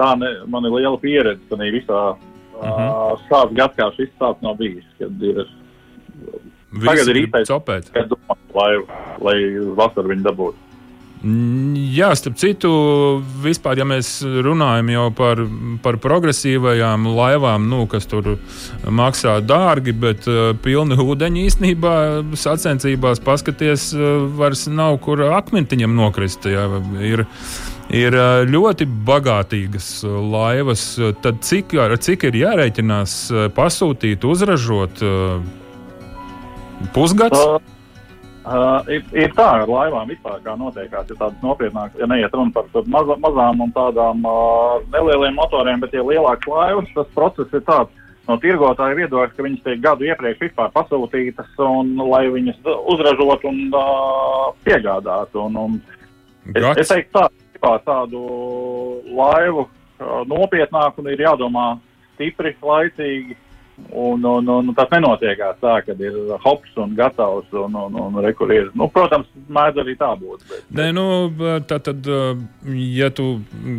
S3: Tā ne, man ir liela pieredze tādā visā. Uh,
S2: Mhm.
S3: Šāds gads kā šis tāds nav bijis, kad ir Tagad
S2: Visi
S3: ir
S2: grib
S3: īstais- kad domā, lai, lai uz vasaru viņi dabūtu.
S2: Mm, Jā, starp citu, vispār, ja mēs runājam jau par, par progresīvajām laivām, nu, kas tur maksā dārgi, bet uh, pilni ūdeņi īstenībā sacensībās paskaties, uh, vairs nav kur akmentiņam nokrist. Jā, ir, ir uh, ļoti bagātīgas uh, laivas. Tad cik, cik ir jārēķinās uh, pasūtīt, uzražot uh, pusgads?
S3: Uh, ir, ir tā ar laivām vispār, kā notiekās. Ir tādas nopietnākas, ja neiet runa par maza, mazām un tādām uh, nelieliem motoriem, bet ja lielākas laivas, tas process ir tāds. No tirgotāja viedokļa, ka viņas tiek gadu iepriekš vispār pasūtītas, un lai viņas uzražotu un uh, piegādātu. Un, un es,
S2: Gads?
S3: es teiktu, tā, tādu laivu uh, nopietnāku un ir jādomā stipri, laicīgi. Un, un, un tas nenotiekās tā, ka ir hops un gatavs. Un, un, un, rekur ir. Nu, protams, mēdz arī tā būt. Bet,
S2: Nē, nu, tā tad, ja tu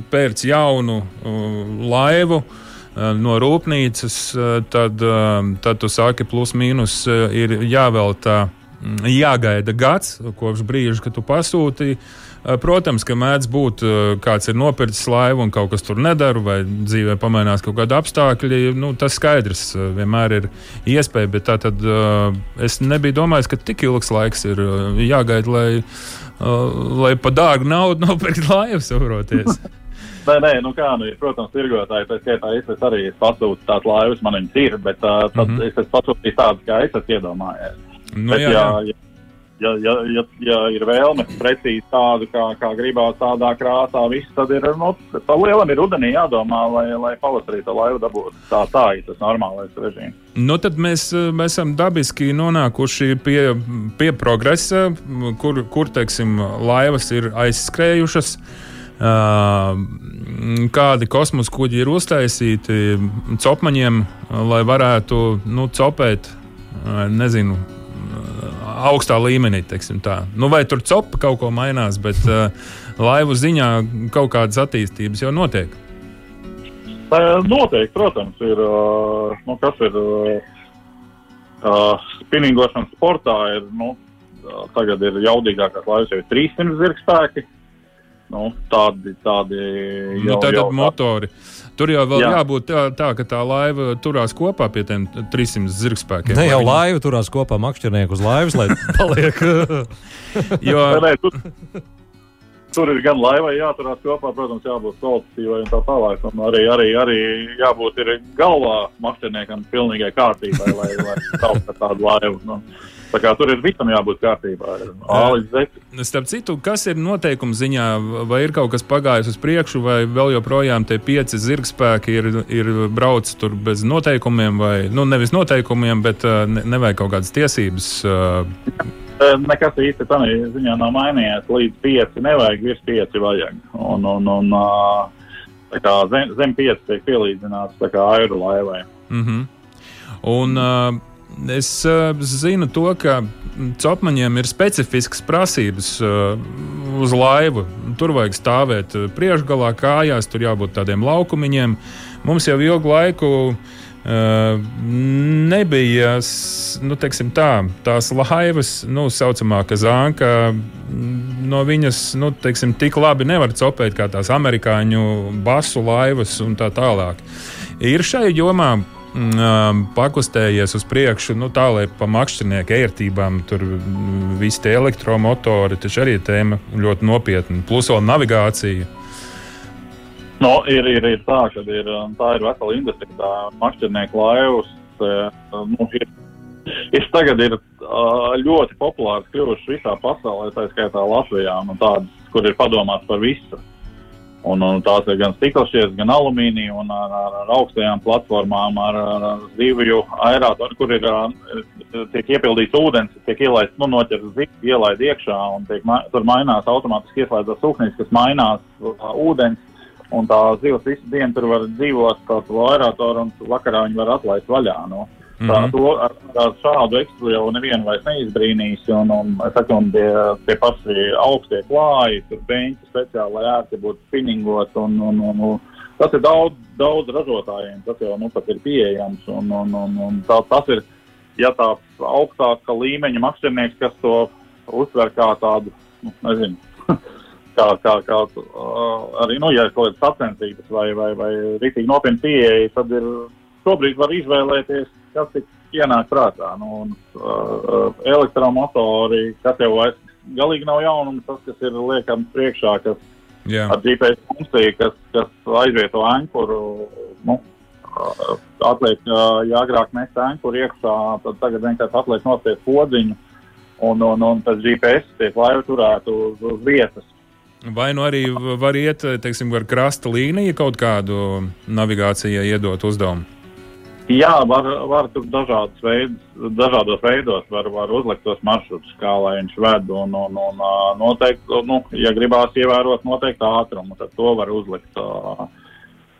S2: pērc jaunu uh, laivu uh, no rūpnīcas, uh, tad, uh, tad tu saki, plus mīnus ir jāveltā, mm, jāgaida gads kopš brīža, kad tu pasūtīji. Uh, Protams, ka mēdz būt, uh, kāds ir nopircis laivu un kaut kas tur nedara, vai dzīvē pamainās kaut kādi apstākļi. Nu, tas skaidrs, uh, vienmēr ir iespēja, bet tā tad es nebiju domājis, ka tik ilgs laiks ir jāgaida, lai, lai pa dārgu naudu nopirkt laivu, saproties.
S3: Nē, nē, nu kā, nu, protams, tirgotāji, tā skaitā es, es arī pasūtu tādas laivas, man viņas ir, bet uh, tad mm. -hmm. es esmu pasūtījis tādas, kā es esmu iedomājies.
S2: nu,
S3: bet,
S2: jā, jā.
S3: ja, ja, ja, ja, ja ir vēlme precīzi tādu, kā, kā gribās tādā krāsā, viss, tad ir, nu, pa lielam ir rudenī jādomā, lai, lai pavasarī to laivu dabūtu. Tā, tā ir tas normālais režīms.
S2: Nu, tad mēs, mēs esam dabiski nonākuši pie, pie progresa, kur, kur teiksim, laivas ir aizskrējušas. Uh, kādi kosmosa kuģi ir uztaisīti copmaņiem, lai varētu nu, copēt nezinu, augstā līmenī. Nu, vai tur copa kaut ko mainās, bet uh, laivu ziņā kaut kādas attīstības jau notiek.
S3: Noteikti, protams, ir. Nu, kas ir uh, spinningošanas sportā? Ir, nu, tagad ir jaudīgākās laivas, jau ir 300 zirgspēki. Nu, tādi tādi
S2: nu, jau, nu, tad jau, motori. Tur jau vēl jā. jābūt tā, tā, ka tā laiva turās kopā pie tiem 300 zirgspēkiem.
S1: Ne jau laiva turās kopā makšķernieku uz laivas, lai paliek.
S2: jo...
S3: Nē, tur, tur ir gan laivai jāturās kopā, protams, jābūt kvalitatīvai un tā tālāk. Un arī, arī, arī jābūt galvā makšķerniekam pilnīgai kārtībai, lai, lai saukt tādu laivu. Nu. Tā kā tur ir visam jābūt kārtībā.
S2: Starp citu, kas ir noteikuma ziņā, vai ir kaut kas pagājis uz priekšu, vai vēl joprojām tie pieci zirgspēki ir, ir braucis tur bez noteikumiem, vai nu, nevis noteikumiem, bet ne, nevajag kaut kādas tiesības.
S3: Nekas īsti tādā ziņā nav mainījies. Līdz pieci nevajag, virs pieci vajag. Un, un, un, kā, zem, zem pieci tiek pielīdzināts aeru laivai.
S2: Mm -hmm. Un, uh, Es uh, zinu to, ka cepmaņiem ir specifiskas prasības uh, uz laivu. Tur vajag stāvēt uh, priekšgalā, kājās, tur jābūt tādiem laukumiņiem. Mums jau ilgu laiku uh, nebija nu, tā, tās laivas, nu, saucamā kazānka. No viņas nu, teiksim, tik labi nevar cepēt kā tās amerikāņu basu laivas un tā tālāk. Ir šai jomā pakustējies uz priekšu, nu, tā lai pa makšķernieku ērtībām tur mm, visi tie elektromotori, taču arī tēma ļoti nopietna. Plus vēl navigācija.
S3: No, ir, ir, ir tā, ka ir, tā ir vesela industrija, tā makšķernieku laivas. Nu, ir, ir tagad ir ļoti populārs kļuvuši visā pasaulē, tā skaitā Latvijā, nu, tādas, kur ir padomāts par visu. Un, un tās ir gan stikla gan alumīnija, un ar, ar, ar augstajām platformām, ar, ar, ar zivju aerātoru, kur ir tiek iepildīts ūdens, tiek ielaists, nu, noķerts zivs, ielaid iekšā, un tiek, tur mainās automātiski ieslēdzas sūknis, kas mainās uh, ūdens, un tā zivs visu dienu tur var dzīvot tādu aerātoru, un vakarā viņi var atlaist vaļā. No. Mm -hmm. to, ar, ar šādu ekstru jau nevienu vairs neizbrīnīs. Un, un, saku, un tie, tie paši augstie klāji, tur beņķi speciāli, lai ērti būtu spinningot. Un, un, un, un, tas ir daudz, daudz ražotājiem, tas jau nu, ir pieejams. Un, un, un, un tā, tas ir, ja tāds augstāka līmeņa makšķernieks, kas to uztver kā tādu, nu, nezinu, kā, kā, kā uh, arī, nu, ja ir kaut kādas sacensības vai, vai, vai rītīgi nopietni pieeja, tad ir šobrīd var izvēlēties kas tik ienāk prātā. Nu, un, uh, elektromotori, kas jau vairs galīgi nav jaunums, tas, kas ir liekams priekšā, kas Jā. ar GPS funkciju, kas, kas aizvieto ankuru. Nu, uh, atliek, uh, ja agrāk mēs ankuru iekšā, tad tagad vienkārši atliek nospiest podziņu, un, un, un pēc GPS tiek laiva turēta uz, uz vietas.
S2: Vai nu arī var iet, teiksim, ar krasta līniju kaut kādu navigācijai iedot uzdevumu?
S3: Jā, var, var tur dažādos veidos, dažādos veidos var, var uzlikt tos maršrutus, kā lai viņš ved. Un, un, un noteikti, nu, ja gribās ievērot noteiktu ātrumu, tad to var uzlikt.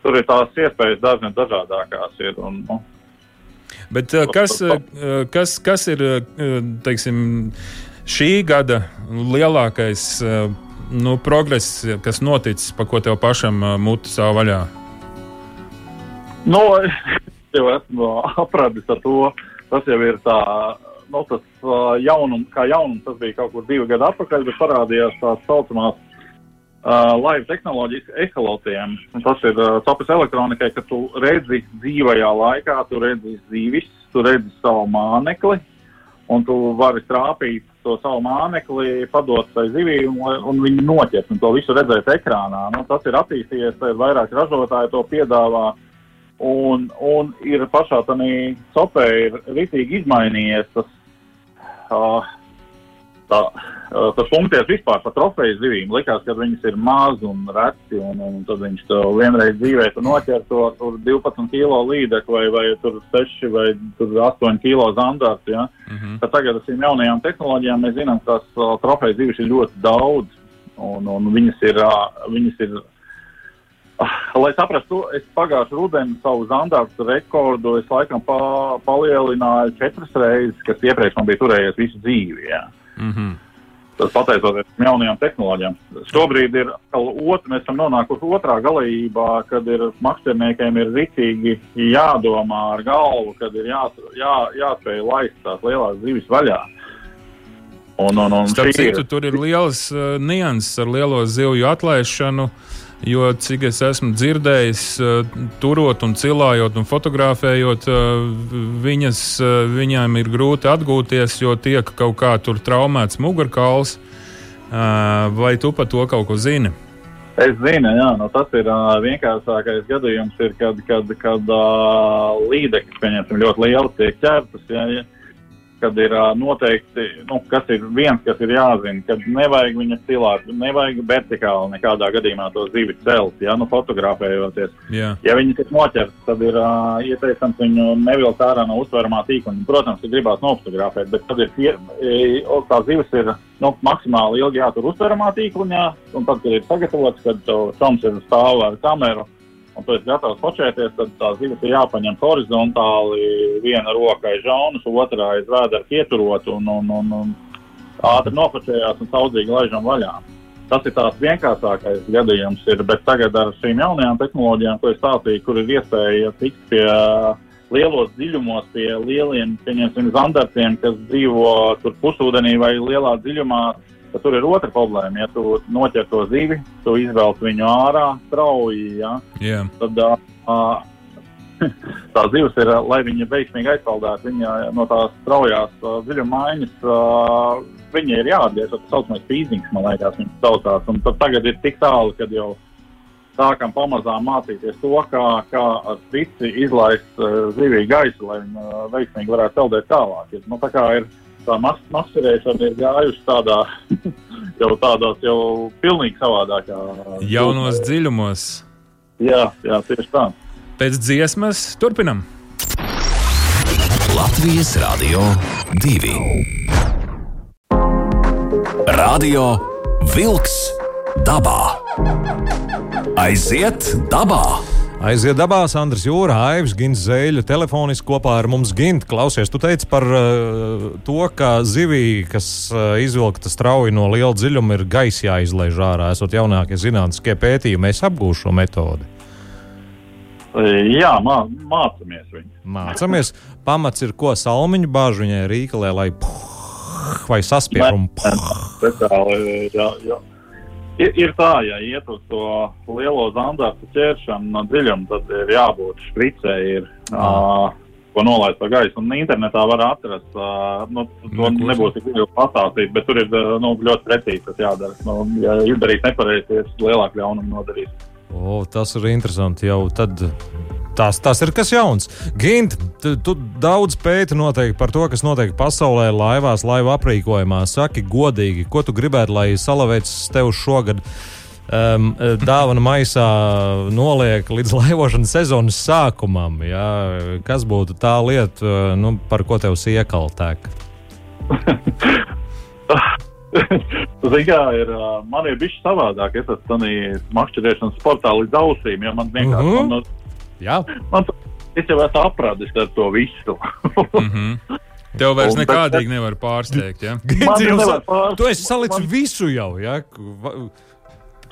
S3: Tur ir tās iespējas dažne dažādākās. Ir, un, nu,
S2: Bet kas, kas, kas ir teiksim, šī gada lielākais nu, progress, kas noticis, pa ko tev pašam mute savu vaļā?
S3: Nu, jau esmu apradis ar to. Tas jau ir tā, nu, tas jaunums, kā jaunums, tas bija kaut kur divi gadi atpakaļ, bet parādījās tās saucamās uh, laivu tehnoloģijas ehalotiem. Tas ir uh, tāpēc elektronikai, ka tu redzi dzīvajā laikā, tu redzi zīvis, tu redzi savu mānekli, un tu vari trāpīt to savu mānekli, padot tai zivī, un, un viņi noķers, un to visu redzēt ekrānā. Nu, tas ir attīstījies, vairāk ražotāji to piedāvā. Uh, Un, un ir pašā tādā sopē ir rītīgi izmainījies tas, uh, tā, uh, tas funkcijas vispār par trofeju zivīm. Likās, ka viņas ir maz un reti, un, un tad viņš to vienreiz dzīvē noķer to 12 kilo līdzekli vai, vai 6 vai 8 kilo zandarts. Ja? Mm -hmm. Tad tagad ar šīm jaunajām tehnoloģijām mēs zinām, ka tās uh, trofeju zivis ir ļoti daudz, un, un viņas ir, uh, viņas ir Lai saprastu, es pagājušā rudenī savu zandartu rekordu es laikam pa, palielināju četras reizes, kas iepriekš man bija turējies visu dzīvi. Jā.
S2: Mm -hmm.
S3: Tas pateicoties jaunajām tehnoloģijām. Šobrīd ir ot, mēs esam nonākuši otrā galībā, kad ir maksimniekiem ir ritīgi jādomā ar galvu, kad ir jā, jā, jāspēj laist tās lielās zivis vaļā.
S2: Un, un, un Starp citu, ir... tur ir liels uh, nianses ar lielo zivju atlaišanu. Jo cik es esmu dzirdējis, uh, turot un cilājot un fotografējot, uh, viņas, uh, viņām ir grūti atgūties, jo tiek kaut kā tur traumēts mugurkauls. Vai tu par to kaut ko zini?
S3: Es zinu, jā, nu, tas ir uh, vienkāršākais gadījums, ir, kad, kad, kad uh, līdzekļi, pieņemsim, ļoti liels tiek ķertas. Jā, jā kad ir noteikti, nu, kas ir viens, kas ir jāzina, kad nevajag viņu stilāt, nevajag vertikāli nekādā gadījumā to zivi celt, ja, nu, fotografējoties.
S2: Yeah.
S3: Ja viņi tiek noķerti, tad ir uh, ieteicams viņu nevilkt ārā no uztveramā tīkla. Protams, ka gribās nofotografēt, bet tad ir, tie, tā zivis ir, nu, maksimāli ilgi jātur uztveramā tīkliņā, un tad, kad ir sagatavots, kad toms ir stāv ar kameru, un tu esi gatavs fočēties, tad tās zivis ir jāpaņem horizontāli, viena roka aiz žaunas, otrā aiz vēdera pieturot un, un, un, un ātri nofočējās un saudzīgi laižam vaļā. Tas ir tās vienkāršākais gadījums, ir, bet tagad ar šīm jaunajām tehnoloģijām, ko es stāstīju, kur ir iespēja tikt pie lielos dziļumos, pie lieliem, pieņemsim, zandartiem, kas dzīvo tur pusūdenī vai lielā dziļumā, Tad tur ir otra problēma. Ja tu noķer to zivi, tu izvelc viņu ārā strauji, ja,
S2: yeah.
S3: tad uh, tā zivs ir, lai viņa veiksmīgi aizsaldētu viņa no tās straujās uh, dziļuma maiņas, uh, viņa ir jāatgriež. Tas saucamais pīzings, man liekas, viņš saucās. Un tad tagad ir tik tālu, kad jau sākam pamazām mācīties to, kā, kā ar strici izlaist uh, zivī gaisu, lai viņa uh, veiksmīgi varētu peldēt tālāk. Ja, nu, tā kā ir tā mas masturēšana ir gājusi tādā jau tādās jau pilnīgi savādākā.
S2: Jaunos dziļumos.
S3: Jā, jā, tieši tā.
S2: Pēc dziesmas turpinam.
S4: Latvijas Rādio 2. Radio Wolks dabā. Aiziet dabā!
S1: Aiziet dabā, Andris Jūra, Aivs, Gins Zēļa, telefoniski kopā ar mums Gint. Klausies, tu teici par uh, to, ka zivī, kas uh, izvilkta strauji no liela dziļuma, ir gaisa jāizlaiž ārā. Esot jaunākie zinātniskie pētījumi, mēs apgūšu šo metodi.
S3: Jā, mā, mācāmies viņu.
S1: Mācāmies. Pamats ir ko salmiņu bāžu viņai rīkalē, lai puh, vai saspierumu.
S3: Ir, ir tā, ja iet uz to lielo zandartu ķeršanu no dziļuma, tad ir jābūt špricē, ir, uh, ko nolaist pa gaisu. Un internetā var atrast, uh, nu, to Neklūs. nebūs tik viegli pastāstīt, bet tur ir nu, ļoti precīzi tas jādara. Nu, ja izdarīt nepareizi, ir lielāku ļaunumu nodarīt.
S1: O, tas ir interesanti. Jau tad Tas, tas ir kas jauns. Gint, tu, tu daudz pēti noteikti par to, kas notiek pasaulē, laivās, laivu aprīkojumā. Saki, godīgi, ko tu gribētu, lai Salavēts tev šogad um, dāvana maisā noliek līdz laivošanas sezonas sākumam? Jā? Kas būtu tā lieta, nu, par ko tev iekaltēk?
S3: Ziniet, kā ir, man ir bijis savādāk. Es esmu tādā makšķerēšanas sportā līdz ausīm, jo man vienkārši uh -huh. man,
S1: Jā.
S3: Man, es jau esmu apradis ar to visu. mm
S2: -hmm. Tev vairs un, nekādīgi bet, nevar pārsteigt. Ja?
S1: Nevar pārsteigt. Tu esi salicis man... visu jau. Ja?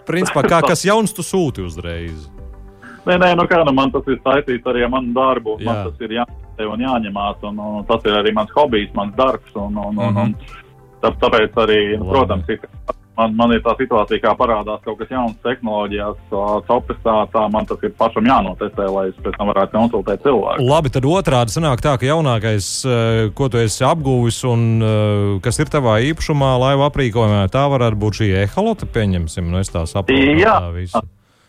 S1: Principā, kā, kas jauns tu sūti uzreiz?
S3: Nē, nē, nu kā nu man tas ir saistīts arī ar manu darbu. Jā. Man tas ir jāņem un jāņemās. Un, un tas ir arī mans hobijs, mans darbs. Un, un, mm -hmm. un, un, tā, tāpēc arī, Labi. protams, ir man, man ir tā situācija, kā parādās kaut kas jauns tehnoloģijās, sopestā, tā man tas ir pašam jānotestē, lai es pēc tam varētu konsultēt cilvēku.
S1: Labi, tad otrādi sanāk tā, ka jaunākais, ko tu esi apguvis un kas ir tavā īpašumā, laiva aprīkojumā, tā varētu būt šī eholote, pieņemsim, nu es tā saprotu.
S3: Jā. Tā visu.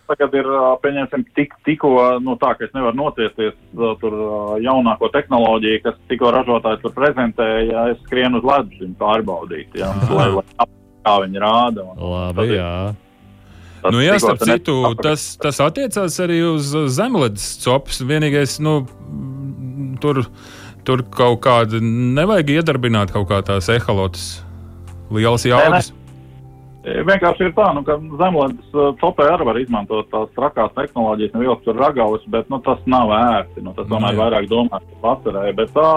S3: Tagad ir, pieņemsim, tik, tikko, nu tā, ka es nevaru nociesties tur jaunāko tehnoloģiju, kas tikko ražotājs tur prezentēja, es skrienu uz ledus pārbaudīt, jā, lai, lai kā viņi rāda.
S1: Labi, jā.
S2: Tas nu, jā, starp citu, tas, tas attiecās arī uz zemledes copas. Vienīgais, nu, tur, tur kaut kāda nevajag iedarbināt kaut kā tās ehalotas lielas jaudas.
S3: Vienkārši ir tā, nu, ka zemlētas topē arī var izmantot tās trakās tehnoloģijas, nevilkt tur ragavus, bet nu, tas nav ērti. Nu, tas tomēr
S1: jā.
S3: vairāk domāts par vasarē. Bet tā,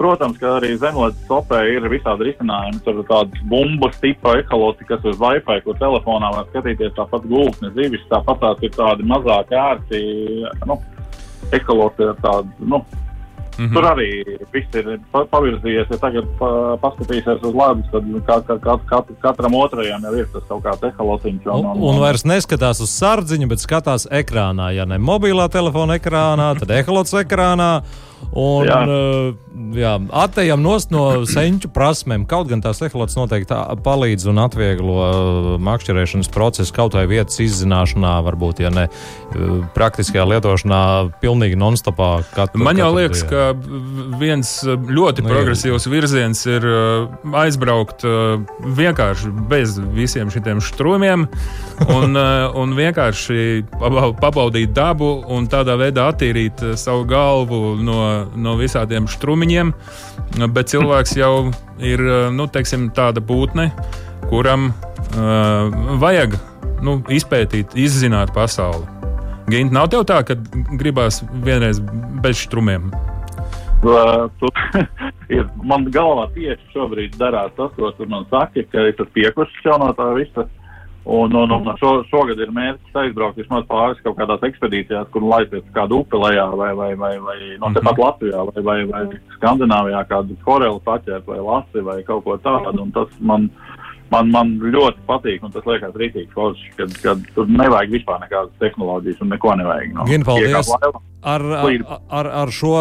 S3: protams, ka arī zemlētas topē ir visādi risinājumi. Tur ir tādas bumbas tipa ekoloti, kas uz Wi-Fi, kur telefonā var skatīties tāpat gultnes zivis, tāpat tās ir tādi mazāk ērti, nu, ekoloti ar tādu, nu, Mm -hmm. Tur arī viss ir pa, pavirzījies. Ja tagad pa, paskatīsies uz ledus, tad kā, kā, kā, kat, katram otrajam jau ir tas kaut kāds eholotiņš.
S1: Un, un, un vairs neskatās uz sārdziņu, bet skatās ekrānā. Ja ne mobilā telefona ekrānā, tad eholots ekrānā. Un, jā. Uh, jā, nost no senču prasmēm. Kaut gan tās eholots noteikti palīdz un atvieglo uh, makšķerēšanas procesu kaut vai vietas izzināšanā, varbūt, ja ne uh, praktiskajā lietošanā, pilnīgi non-stopā.
S2: Man jau liekas,
S1: dienu.
S2: ka viens ļoti
S1: Nu,
S2: progresīvs virziens ir aizbraukt vienkārši bez visiem šiem strūmiem un, un vienkārši pabau- pabaudīt dabu un tādā veidā attīrīt savu galvu no, no visādiem strumiņiem. Bet cilvēks jau ir uh, nu, teiksim, tāda būtne, kuram uh, vajag nu, izpētīt, izzināt pasauli. Gint, nav tev tā, ka gribās vienreiz bez strumiem.
S3: Uh, tu, ir, man galvā tieši šobrīd darās tas, ko tu man saki, ka es esmu piekusis jau no tā visa. Un, un, un šo, šogad ir mērķis aizbraukt vismaz pāris kaut kādās ekspedīcijās, kur laisties kādu upi lejā vai, vai, vai, vai no
S2: Mhm.
S3: tepat Latvijā vai, vai, vai Skandināvijā kādu korelu paķert vai lasi vai kaut ko tādu. Un tas man, man, man ļoti patīk un tas liekas rītīgi forši, kad, kad tur nevajag vispār nekādas tehnoloģijas un neko nevajag. No.
S1: Gin, paldies. Ar, ar, ar, ar šo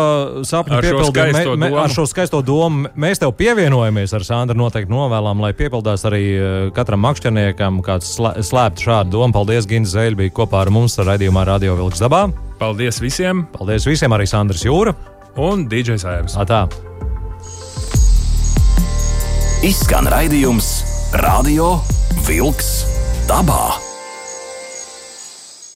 S1: sapņu
S2: Ar šo
S1: piepildījumu,
S2: domu.
S1: ar šo skaisto domu mēs tev pievienojamies ar Sandru. Noteikti novēlām, lai piepildās arī eh, katram makšķerniekam, kāds slē- slēptu šādu domu. Paldies, Gins Zēļ, bija kopā ar mums raidījumā Radio Vilks dabā.
S2: Paldies visiem!
S1: Paldies visiem, arī Sandrs Jūra.
S2: Un DJs Aivs.
S1: Atā.
S4: Izskan raidījums Radio Vilks dabā.